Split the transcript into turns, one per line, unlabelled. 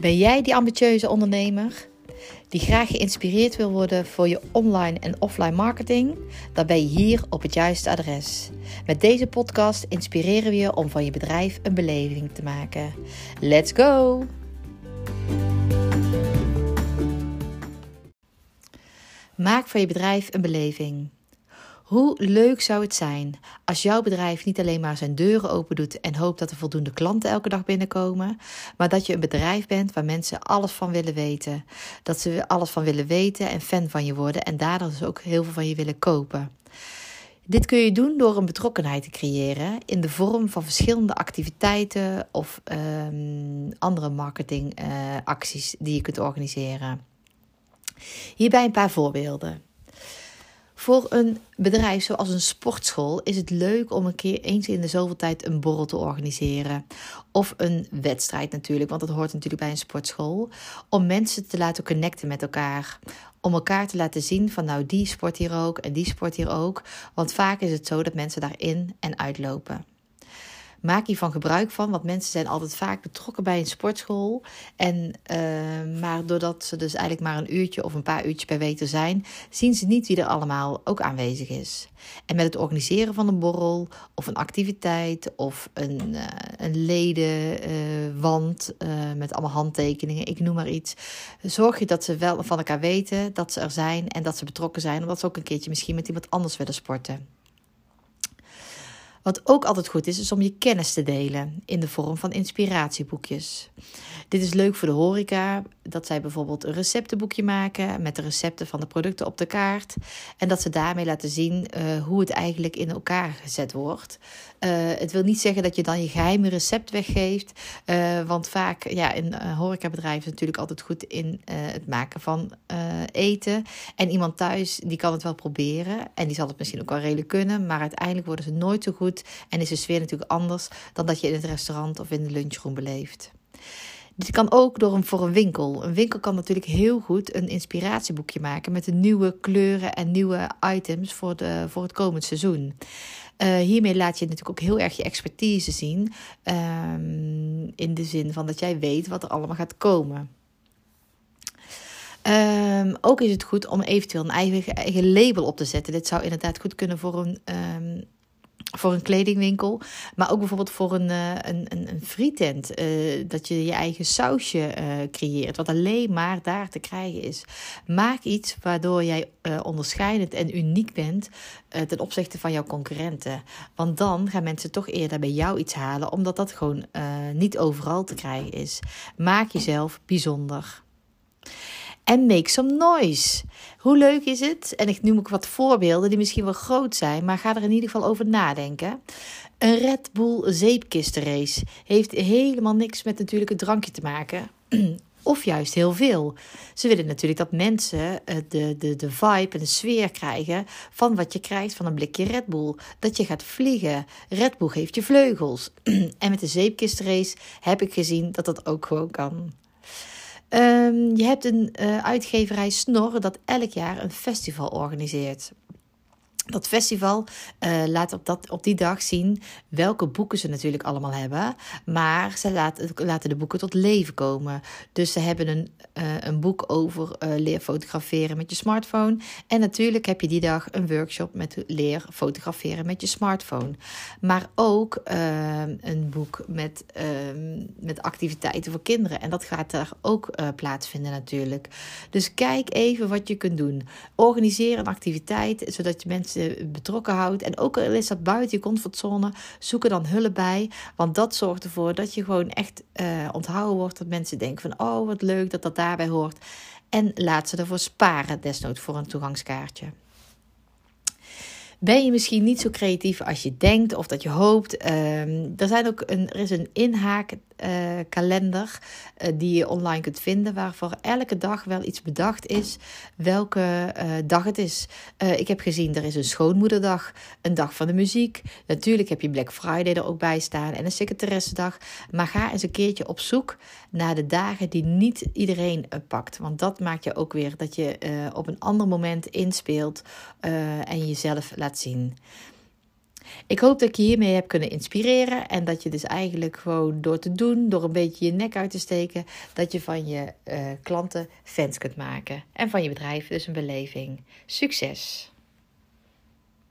Ben jij die ambitieuze ondernemer die graag geïnspireerd wil worden voor je online en offline marketing? Dan ben je hier op het juiste adres. Met deze podcast inspireren we je om van je bedrijf een beleving te maken. Let's go! Maak van je bedrijf een beleving. Hoe leuk zou het zijn als jouw bedrijf niet alleen maar zijn deuren open doet en hoopt dat er voldoende klanten elke dag binnenkomen, maar dat je een bedrijf bent waar mensen alles van willen weten. Dat ze alles van willen weten en fan van je worden en daardoor dus ook heel veel van je willen kopen. Dit kun je doen door een betrokkenheid te creëren in de vorm van verschillende activiteiten of um, andere marketingacties uh, die je kunt organiseren. Hierbij een paar voorbeelden. Voor een bedrijf zoals een sportschool is het leuk om een keer eens in de zoveel tijd een borrel te organiseren. Of een wedstrijd natuurlijk, want dat hoort natuurlijk bij een sportschool. Om mensen te laten connecten met elkaar. Om elkaar te laten zien van nou die sport hier ook en die sport hier ook. Want vaak is het zo dat mensen daarin en uitlopen maak hiervan gebruik van. Want mensen zijn altijd vaak betrokken bij een sportschool. En, uh, maar doordat ze dus eigenlijk maar een uurtje of een paar uurtjes per week er zijn, zien ze niet wie er allemaal ook aanwezig is. En met het organiseren van een borrel of een activiteit of een, uh, een ledenwand uh, met allemaal handtekeningen, ik noem maar iets. Zorg je dat ze wel van elkaar weten dat ze er zijn en dat ze betrokken zijn. Omdat ze ook een keertje misschien met iemand anders willen sporten. Wat ook altijd goed is, is om je kennis te delen in de vorm van inspiratieboekjes. Dit is leuk voor de horeca, dat zij bijvoorbeeld een receptenboekje maken met de recepten van de producten op de kaart. En dat ze daarmee laten zien uh, hoe het eigenlijk in elkaar gezet wordt. Uh, het wil niet zeggen dat je dan je geheime recept weggeeft. Uh, want vaak, ja, in horecabedrijven is natuurlijk altijd goed in het maken van eten. En iemand thuis, die kan het wel proberen. En die zal het misschien ook wel redelijk kunnen. Maar uiteindelijk worden ze nooit zo goed. En is de sfeer natuurlijk anders dan dat je in het restaurant of in de lunchroom beleeft. Dit kan ook door een, voor een winkel. Een winkel kan natuurlijk heel goed een inspiratieboekje maken met de nieuwe kleuren en nieuwe items voor, de, voor het komend seizoen. Uh, hiermee laat je natuurlijk ook heel erg je expertise zien. Um, in de zin van dat jij weet wat er allemaal gaat komen. Um, ook is het goed om eventueel een eigen, eigen label op te zetten. Dit zou inderdaad goed kunnen voor een um, voor een kledingwinkel, maar ook bijvoorbeeld voor een, uh, een, een, een frietent. Uh, dat je je eigen sausje uh, creëert, wat alleen maar daar te krijgen is. Maak iets waardoor jij onderscheidend en uniek bent ten opzichte van jouw concurrenten. Want dan gaan mensen toch eerder bij jou iets halen, omdat dat gewoon niet overal te krijgen is. Maak jezelf bijzonder en make some noise. Hoe leuk is het? En ik noem ook wat voorbeelden die misschien wel groot zijn, maar ga er in ieder geval over nadenken. Een Red Bull zeepkistenrace heeft helemaal niks met natuurlijk het drankje te maken. Of juist heel veel. Ze willen natuurlijk dat mensen eh, de, de, de vibe en de sfeer krijgen van wat je krijgt van een blikje Red Bull. Dat je gaat vliegen. Red Bull geeft je vleugels. en met de zeepkistenrace heb ik gezien dat dat ook gewoon kan. Um, je hebt een uh, uitgeverij Snor dat elk jaar een festival organiseert. Dat festival uh, laat op, dat, op die dag zien welke boeken ze natuurlijk allemaal hebben. Maar ze laten, laten de boeken tot leven komen. Dus ze hebben een, uh, een boek over uh, leer fotograferen met je smartphone. En natuurlijk heb je die dag een workshop met leer fotograferen met je smartphone. Maar ook een boek met, ehm, met activiteiten voor kinderen. En dat gaat daar ook plaatsvinden natuurlijk. Dus kijk even wat je kunt doen. Organiseer een activiteit zodat je mensen betrokken houdt. En ook al is dat buiten je comfortzone, zoek er dan hulp bij. Want dat zorgt ervoor dat je gewoon echt uh, onthouden wordt. Dat mensen denken van, oh wat leuk dat dat daarbij hoort. En laat ze ervoor sparen, desnoods voor een toegangskaartje. Ben je misschien niet zo creatief als je denkt of dat je hoopt? Um, er, zijn ook een, er is een inhaakkalender uh, uh, die je online kunt vinden, waarvoor elke dag wel iets bedacht is welke uh, dag het is. ik heb gezien, er is een schoonmoederdag, een dag van de muziek. Natuurlijk heb je Black Friday er ook bij staan en een secretaressendag. Maar ga eens een keertje op zoek naar de dagen die niet iedereen pakt. Want dat maakt je ook weer dat je op een ander moment inspeelt en jezelf laat zien. Ik hoop dat ik je hiermee heb kunnen inspireren. En dat je dus eigenlijk gewoon door te doen, door een beetje je nek uit te steken, dat je van je uh, klanten fans kunt maken. En van je bedrijf dus een beleving. Succes!